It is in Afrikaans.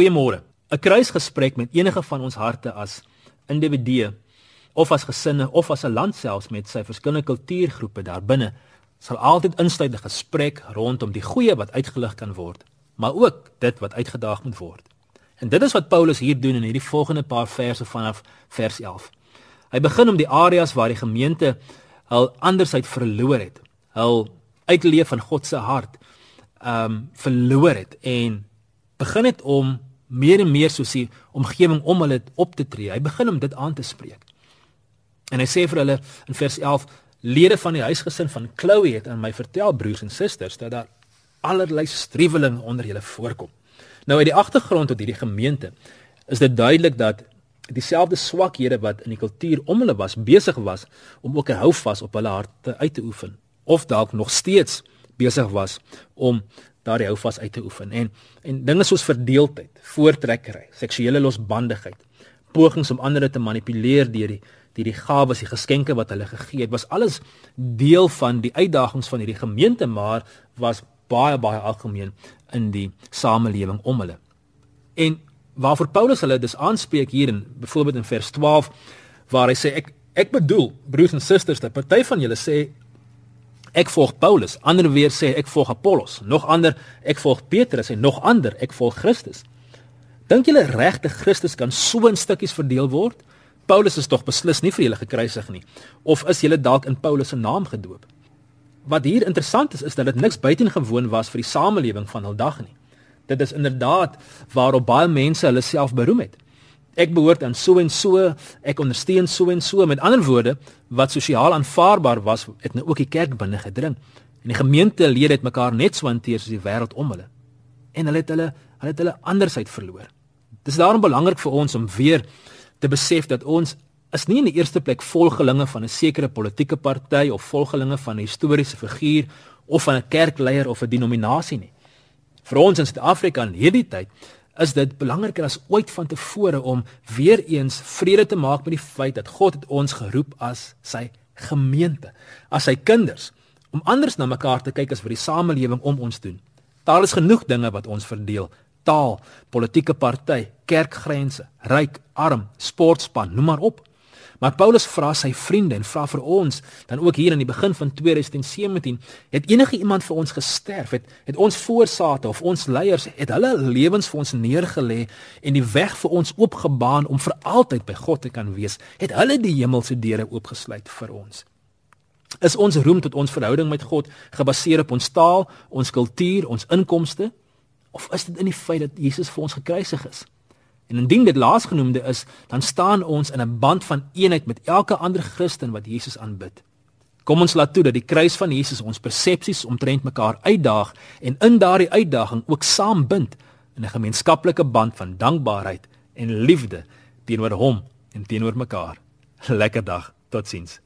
Goeiemôre. 'n Kruisgesprek met enige van ons harte as individue of as gesinne of as 'n land selfs met sy verskillende kultuurgroepe daarbinne sal altyd insluit 'n gesprek rondom die goeie wat uitgelig kan word, maar ook dit wat uitgedaag moet word. En dit is wat Paulus hier doen in hierdie volgende paar verse vanaf vers 11. Hy begin om die areas waar die gemeente hul andersheid verloor het, hul uitleef van God se hart, ehm um, verloor het en begin het om meer en meer soos die omgewing om hulle op te tree. Hy begin om dit aan te spreek. En hy sê vir hulle in vers 11: "Lede van die huisgesin van Chloe het aan my vertel, broers en susters, dat daar allerlei striweling onder julle voorkom." Nou uit die agtergrond tot hierdie gemeente is dit duidelik dat dieselfde swakhede wat in die kultuur om hulle was besig was om ook 'n houvas op hulle harte uit te oefen of dalk nog steeds besig was om daardie houvas uit te oefen en en dinge soos verdeeldheid, voortrekkery, seksuele losbandigheid, pogings om ander te manipuleer deur die die die gawes, die geskenke wat hulle gegee het, was alles deel van die uitdagings van hierdie gemeente, maar was baie baie algemeen in die samelewing om hulle. En waarvoor Paulus hulle dus aanspreek hier in byvoorbeeld in vers 12 waar hy sê ek ek bedoel broers en susters dat party van julle sê ek volg Paulus, ander weer sê ek volg Apollos, nog ander ek volg Petrus en nog ander ek volg Christus. Dink julle regte Christus kan so in stukkies verdeel word? Paulus is tog beslis nie vir julle gekruisig nie of is julle dalk in Paulus se naam gedoop? Wat hier interessant is is dat dit niks buitengewoon was vir die samelewing van hul dag nie. Dit is inderdaad waarop baie mense hulle self beroem het ek behoort aan so en so, ek ondersteun so en so. Met ander woorde, wat sosiaal aanvaarbaar was, het nou ook die kerk binne gedring. En die gemeentelede het mekaar net so hanteer soos die wêreld om hulle. En hulle het hulle hulle het hulle andersheid verloor. Dis daarom belangrik vir ons om weer te besef dat ons is nie in die eerste plek volgelinge van 'n sekere politieke party of volgelinge van 'n historiese figuur of van 'n kerkleier of 'n denominasie nie. Vir ons in Suid-Afrika in hierdie tyd is dit belangriker as ooit van tevore om weer eens vrede te maak met die feit dat God het ons geroep as sy gemeente, as sy kinders, om anders na mekaar te kyk as wat die samelewing om ons doen. Daar is genoeg dinge wat ons verdeel: taal, politieke party, kerkgrense, ryk, arm, sportspan, noem maar op. Maar Paulus vra sy vriende en vra vir ons dan ook hier aan die begin van 2017, het enige iemand vir ons gesterf? Het het ons voorsate of ons leiers het hulle lewens vir ons neergelê en die weg vir ons oopgebaan om vir altyd by God te kan wees? Het hulle die hemelse deure oopgesluit vir ons? Is ons roem tot ons verhouding met God gebaseer op ons taal, ons kultuur, ons inkomste of is dit in die feit dat Jesus vir ons gekruisig is? En indien dit laasgenoemde is, dan staan ons in 'n band van eenheid met elke ander Christen wat Jesus aanbid. Kom ons laat toe dat die kruis van Jesus ons persepsies omtrent mekaar uitdaag en in daardie uitdaging ook saambind in 'n gemeenskaplike band van dankbaarheid en liefde teenoor hom en teenoor mekaar. Lekker dag. Totsiens.